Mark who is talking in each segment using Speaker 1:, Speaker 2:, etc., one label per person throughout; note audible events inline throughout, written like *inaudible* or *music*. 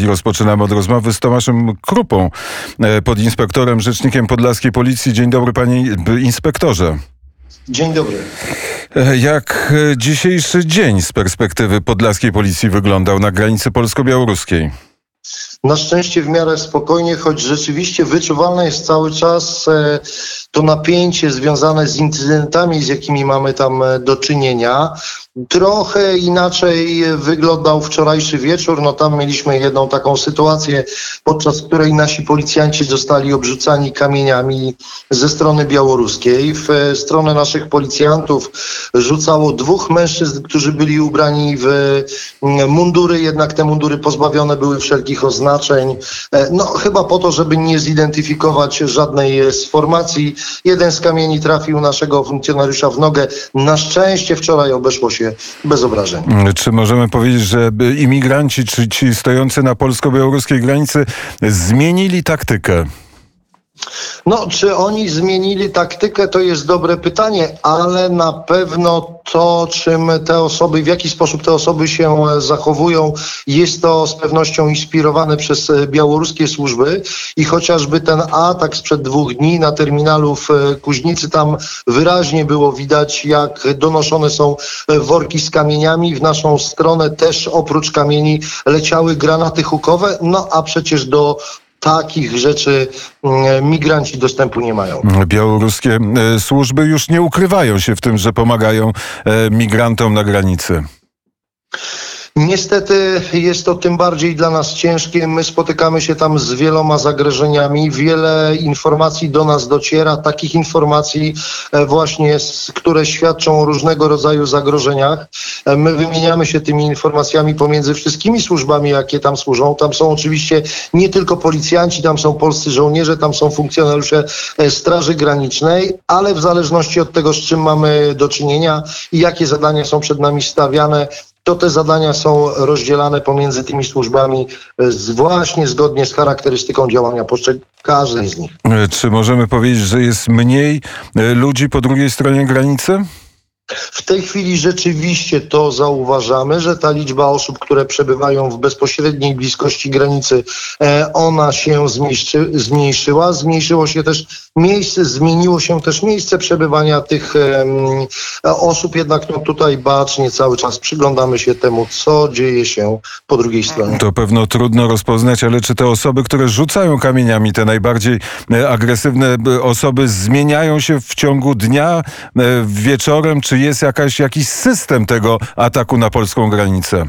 Speaker 1: I rozpoczynamy od rozmowy z Tomaszem Krupą, e, podinspektorem, rzecznikiem Podlaskiej Policji. Dzień dobry panie inspektorze.
Speaker 2: Dzień dobry.
Speaker 1: E, Jak e, dzisiejszy dzień z perspektywy Podlaskiej Policji wyglądał na granicy polsko-białoruskiej?
Speaker 2: Na szczęście w miarę spokojnie, choć rzeczywiście wyczuwalne jest cały czas e, to napięcie związane z incydentami, z jakimi mamy tam e, do czynienia. Trochę inaczej wyglądał wczorajszy wieczór. No tam mieliśmy jedną taką sytuację, podczas której nasi policjanci zostali obrzucani kamieniami ze strony białoruskiej. W e, stronę naszych policjantów rzucało dwóch mężczyzn, którzy byli ubrani w mundury, jednak te mundury pozbawione były wszelkich oznaczeń. E, No chyba po to, żeby nie zidentyfikować żadnej z formacji. Jeden z kamieni trafił naszego funkcjonariusza w nogę. Na szczęście wczoraj obeszło się bez obrażeń.
Speaker 1: Czy możemy powiedzieć, że imigranci, czy ci stojący na polsko-białoruskiej granicy zmienili taktykę?
Speaker 2: No, czy oni zmienili taktykę, to jest dobre pytanie, ale na pewno to, czym te osoby, w jaki sposób te osoby się e, zachowują, jest to z pewnością inspirowane przez e, białoruskie służby i chociażby ten atak sprzed dwóch dni na terminalu w e, Kuźnicy, tam wyraźnie było widać, jak donoszone są worki z kamieniami. W naszą stronę też oprócz kamieni leciały granaty hukowe, no a przecież do takich rzeczy mm, migranci dostępu nie mają.
Speaker 1: Białoruskie e, służby już nie ukrywają się w tym, że pomagają e, migrantom na granicy.
Speaker 2: Niestety jest to tym bardziej dla nas ciężkie. My spotykamy się tam z wieloma zagrożeniami. Wiele informacji do nas dociera, takich informacji e, właśnie, które świadczą o różnego rodzaju zagrożeniach. E, my wymieniamy się tymi informacjami pomiędzy wszystkimi służbami, jakie tam służą. Tam są oczywiście nie tylko policjanci, tam są polscy żołnierze, tam są funkcjonariusze e, Straży Granicznej, ale w zależności od tego, z czym mamy do czynienia i jakie zadania są przed nami stawiane, to te zadania są rozdzielane pomiędzy tymi służbami z, właśnie zgodnie z charakterystyką działania każdej z nich.
Speaker 1: Czy możemy powiedzieć, że jest mniej ludzi po drugiej stronie granicy?
Speaker 2: W tej chwili rzeczywiście to zauważamy, że ta liczba osób, które przebywają w bezpośredniej bliskości granicy, e, ona się zmniejszy, zmniejszyła. Zmniejszyło się też miejsce, zmieniło się też miejsce przebywania tych osób, jednak no tutaj bacznie cały czas przyglądamy się temu, co dzieje się po drugiej stronie.
Speaker 1: To pewno trudno rozpoznać, ale czy te osoby, które rzucają kamieniami, te najbardziej e, agresywne osoby, zmieniają się w ciągu dnia, wieczorem, czy jest jakaś, jakiś system tego ataku na polską granicę?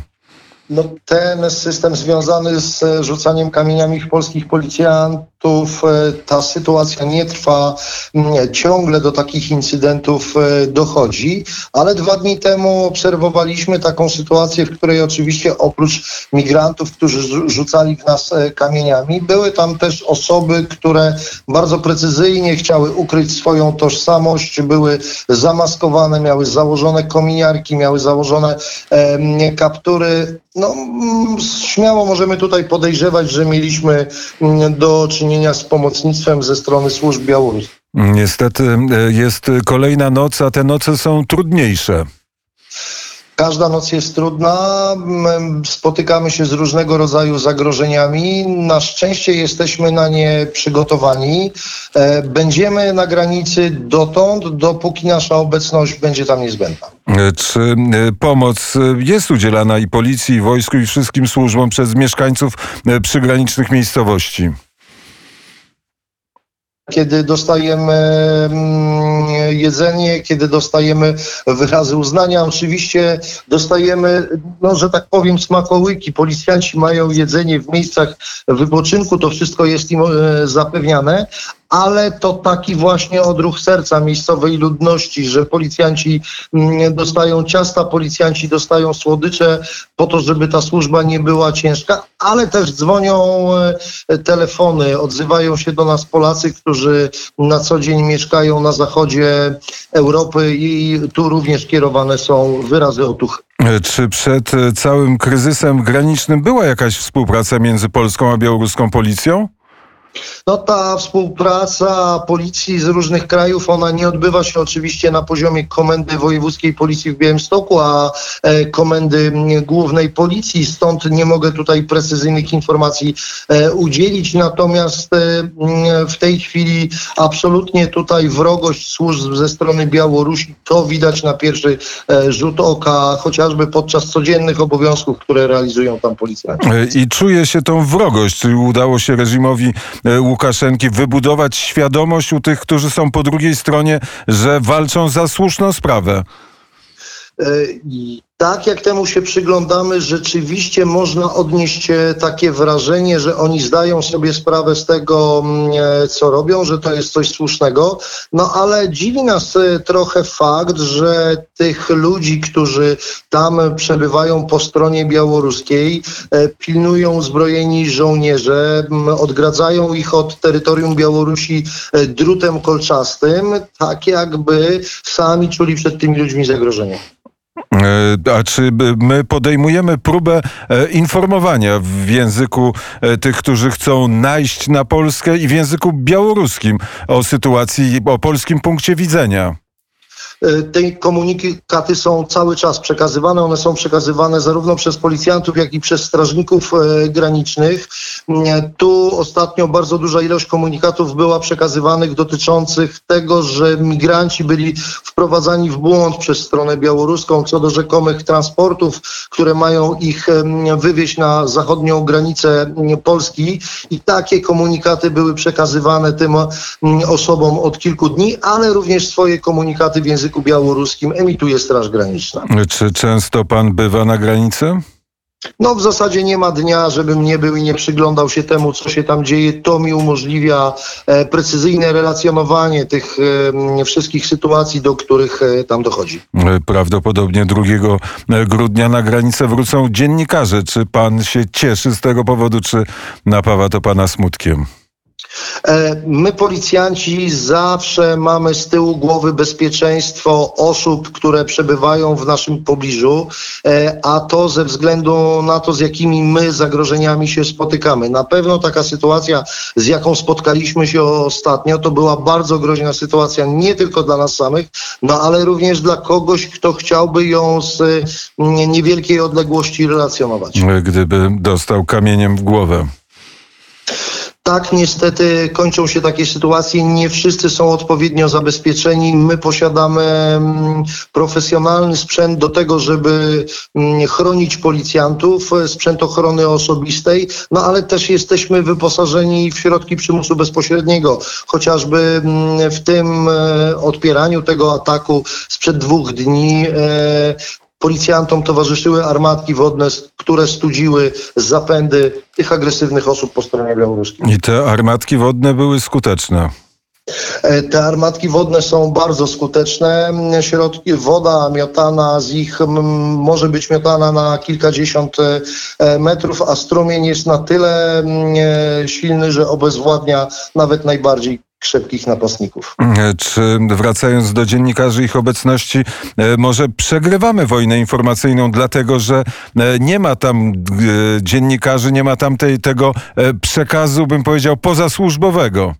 Speaker 2: No, ten system związany z e, rzucaniem kamieniami w polskich policjantów, e, ta sytuacja nie trwa nie, ciągle do takich incydentów e, dochodzi, ale dwa dni temu obserwowaliśmy taką sytuację, w której oczywiście oprócz migrantów, którzy rzucali w nas kamieniami, były tam też osoby, które bardzo precyzyjnie chciały ukryć swoją tożsamość, były zamaskowane, miały założone kominiarki, miały założone e, kaptury. No, mm, śmiało możemy tutaj podejrzewać, że mieliśmy mm, do czynienia z pomocnictwem ze strony służb białoruskich.
Speaker 1: Niestety e, jest kolejna noc, a te noce są trudniejsze.
Speaker 2: Każda noc jest trudna, spotykamy się z różnego rodzaju zagrożeniami. Na szczęście jesteśmy na nie przygotowani. E, będziemy na granicy dotąd, dopóki nasza obecność będzie tam niezbędna.
Speaker 1: E, czy pomoc jest udzielana i policji, i wojsku, i wszystkim służbom przez mieszkańców przygranicznych miejscowości?
Speaker 2: Kiedy dostajemy mm, jedzenie, kiedy dostajemy wyrazy uznania. Oczywiście dostajemy, no, że tak powiem, smakołyki. Policjanci mają jedzenie w miejscach wypoczynku, to wszystko jest im e, zapewniane, ale to taki właśnie odruch serca miejscowej ludności, że policjanci mm, dostają ciasta, policjanci dostają słodycze po to, żeby ta służba nie była ciężka, ale też dzwonią e, telefony, odzywają się do nas Polacy, którzy na co dzień mieszkają na zachodzie Europy i tu również kierowane są wyrazy otuchy.
Speaker 1: Czy przed całym kryzysem granicznym była jakaś współpraca między polską a białoruską policją?
Speaker 2: No ta współpraca policji z różnych krajów, ona nie odbywa się oczywiście na poziomie Komendy Wojewódzkiej Policji w Białymstoku, a e, Komendy Głównej Policji, stąd nie mogę tutaj precyzyjnych informacji e, udzielić, natomiast e, w tej chwili absolutnie tutaj wrogość służb ze strony Białorusi, to widać na pierwszy rzut oka, chociażby podczas codziennych obowiązków, które realizują tam policjanci.
Speaker 1: I czuje się tą wrogość, czyli udało się reżimowi Łukaszenki wybudować świadomość u tych, którzy są po drugiej stronie, że walczą za słuszną sprawę.
Speaker 2: Tak jak temu się przyglądamy, rzeczywiście można odnieść e, takie wrażenie, że oni zdają sobie sprawę z tego, mm, e, co robią, że to jest coś słusznego. No ale dziwi nas e, trochę fakt, że tych ludzi, którzy tam przebywają po stronie białoruskiej, pilnują zbrojeni żołnierze, odgradzają ich od terytorium Białorusi drutem kolczastym, tak jakby sami czuli przed tymi ludźmi zagrożenie.
Speaker 1: E, a czy my podejmujemy próbę e, informowania w języku e, tych, którzy chcą najść na Polskę i w języku białoruskim o sytuacji, o polskim punkcie widzenia?
Speaker 2: E, te komunikaty są cały czas przekazywane. One są przekazywane zarówno przez policjantów, jak i przez strażników e, granicznych. E, tu ostatnio bardzo duża ilość komunikatów była przekazywanych dotyczących tego, że migranci byli wprowadzani w błąd przez stronę białoruską co do rzekomych transportów, które mają ich wywieźć na zachodnią granicę Polski. I takie komunikaty były przekazywane tym osobom od kilku dni, ale również swoje komunikaty w języku języku białoruskim emituje Straż Graniczna.
Speaker 1: Czy często pan bywa na granicy?
Speaker 2: No w zasadzie nie ma dnia, żebym nie był i nie przyglądał się temu, co się tam dzieje. To mi umożliwia e, precyzyjne relacjonowanie tych e, wszystkich sytuacji, do których e, tam dochodzi.
Speaker 1: Prawdopodobnie 2 e, grudnia na granicę wrócą dziennikarze. Czy pan się cieszy z tego powodu, czy napawa to pana smutkiem?
Speaker 2: E, my, policjanci, zawsze mamy z tyłu głowy bezpieczeństwo osób, które przebywają w naszym pobliżu, e, a to ze względu na to, z jakimi my zagrożeniami się spotykamy. Na pewno taka sytuacja, z jaką spotkaliśmy się ostatnio, to była bardzo groźna sytuacja nie tylko dla nas samych, no ale również dla kogoś, kto chciałby ją z mm, niewielkiej odległości relacjonować.
Speaker 1: Gdyby dostał kamieniem w głowę.
Speaker 2: Tak, niestety kończą się takie sytuacje. Nie wszyscy są odpowiednio zabezpieczeni. My posiadamy mm, profesjonalny sprzęt do tego, żeby mm, chronić policjantów, e, sprzęt ochrony osobistej, no ale też jesteśmy wyposażeni w środki przymusu bezpośredniego, chociażby mm, w tym e, odpieraniu tego ataku sprzed dwóch dni e, Policjantom towarzyszyły armatki wodne, które studziły zapędy tych agresywnych osób po stronie białoruskiej.
Speaker 1: I te armatki wodne były skuteczne.
Speaker 2: E, te armatki wodne są bardzo skuteczne. Środki, woda miotana z ich może być miotana na kilkadziesiąt e, metrów, a strumień jest na tyle e, silny, że obezwładnia nawet najbardziej krzepkich napastników.
Speaker 1: Czy wracając do dziennikarzy ich obecności, e, może przegrywamy wojnę informacyjną, dlatego że e, nie ma tam e, dziennikarzy, nie ma tam tej, tego przekazu, bym powiedział, pozasłużbowego.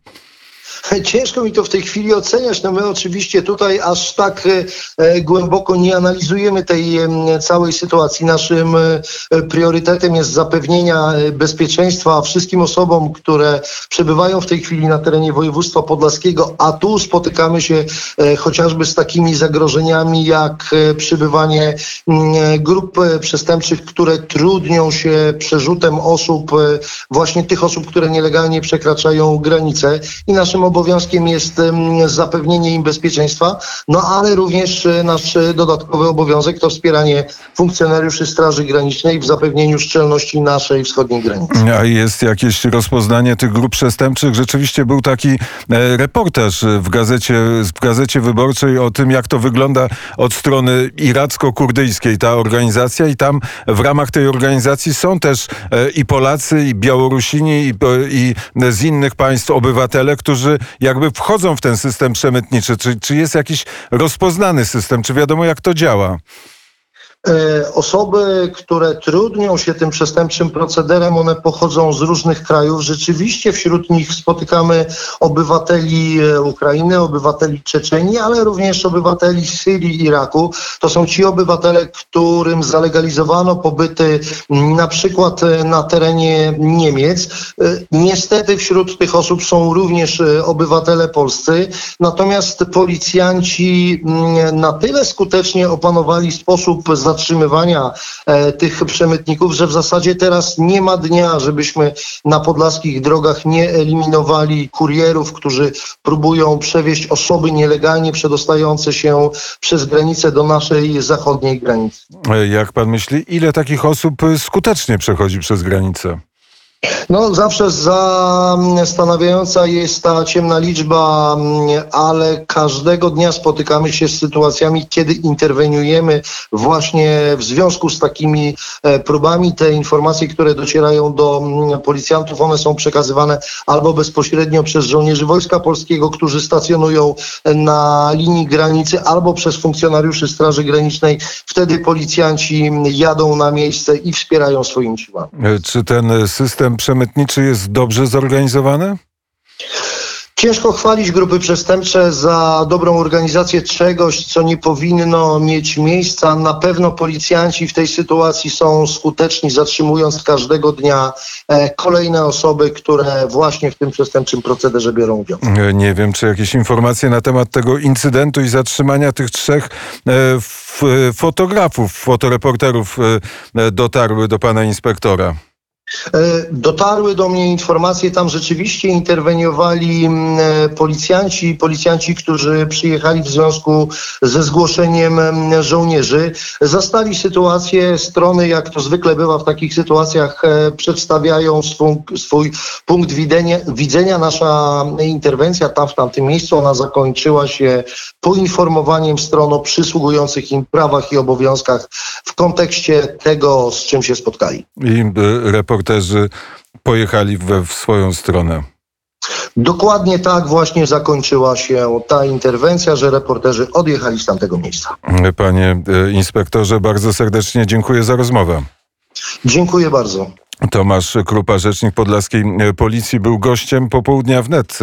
Speaker 1: *laughs*
Speaker 2: Ciężko mi to w tej chwili oceniać. No my oczywiście tutaj aż tak e, e, głęboko nie analizujemy tej całej sytuacji. Naszym e, priorytetem jest zapewnienia bezpieczeństwa wszystkim osobom, które przebywają w tej chwili na terenie województwa podlaskiego, a tu spotykamy się chociażby z takimi zagrożeniami jak przybywanie grup przestępczych, które trudnią się przerzutem osób, właśnie tych osób, które nielegalnie przekraczają granice i naszym obowiązkiem jest zapewnienie im bezpieczeństwa, no ale również e, nasz e, dodatkowy obowiązek to wspieranie funkcjonariuszy Straży Granicznej w zapewnieniu szczelności naszej wschodniej granicy.
Speaker 1: A jest jakieś rozpoznanie tych grup przestępczych? Rzeczywiście był taki e, reportaż w gazecie, w gazecie wyborczej o tym, jak to wygląda od strony iracko-kurdyjskiej ta organizacja i tam w ramach tej organizacji są też i Polacy, i Białorusini, i, i z innych państw obywatele, którzy jakby wchodzą w ten system przemytniczy? Czy, czy jest jakiś rozpoznany system? Czy wiadomo, jak to działa?
Speaker 2: E, Osoby, które trudnią się tym przestępczym procederem, one pochodzą z różnych krajów. Rzeczywiście wśród nich spotykamy obywateli e, Ukrainy, obywateli Czeczenii, ale również obywateli Syrii, Iraku. To są ci obywatele, którym zalegalizowano pobyty na przykład e, na terenie Niemiec. Niestety wśród tych osób są również obywatele polscy, natomiast policjanci na tyle skutecznie opanowali sposób zatrzymywania e, tych przemytników, że w zasadzie teraz nie ma dnia, żebyśmy na podlaskich drogach nie eliminowali kurierów, którzy próbują przewieźć osoby nielegalnie przedostające się przez granicę do naszej zachodniej granicy.
Speaker 1: E, Jak pan myśli, ile takich osób e, skutecznie przechodzi przez granicę?
Speaker 2: No, zawsze zastanawiająca jest ta ciemna liczba, mm, ale każdego dnia spotykamy się z sytuacjami, kiedy interweniujemy właśnie w związku z takimi e, próbami. Te informacje, które docierają do mm, policjantów, one są przekazywane albo bezpośrednio przez żołnierzy Wojska Polskiego, którzy stacjonują na linii granicy, albo przez funkcjonariuszy Straży Granicznej. Wtedy policjanci jadą na miejsce i wspierają swoimi siłami.
Speaker 1: E, Czy ten e, system przemytniczy jest dobrze zorganizowany?
Speaker 2: Ciężko chwalić grupy przestępcze za dobrą organizację czegoś, co nie powinno mieć miejsca. Na pewno policjanci w tej sytuacji są skuteczni, zatrzymując każdego dnia e, kolejne osoby, które właśnie w tym przestępczym procederze biorą udział.
Speaker 1: E, Nie wiem, czy jakieś informacje na temat tego incydentu i zatrzymania tych trzech e, fotografów, fotoreporterów dotarły do pana inspektora.
Speaker 2: E, Dotarły do mnie informacje, tam rzeczywiście interweniowali mm, e, policjanci, policjanci, którzy przyjechali w związku ze zgłoszeniem mm, żołnierzy. Zastali sytuację, strony, jak to zwykle bywa w takich sytuacjach, e, przedstawiają swój, swój punkt widzenia, widzenia. Nasza interwencja tam w tamtym miejscu, ona zakończyła się poinformowaniem stron o przysługujących im prawach i obowiązkach w kontekście tego, z czym się spotkali.
Speaker 1: I e, reporterzy pojechali we w swoją stronę.
Speaker 2: Dokładnie tak właśnie zakończyła się ta interwencja, że reporterzy odjechali z tamtego miejsca.
Speaker 1: Panie e, inspektorze, bardzo serdecznie dziękuję za rozmowę.
Speaker 2: Dziękuję bardzo.
Speaker 1: Tomasz Krupa, rzecznik podlaskiej e, policji, był gościem popołudnia wnet.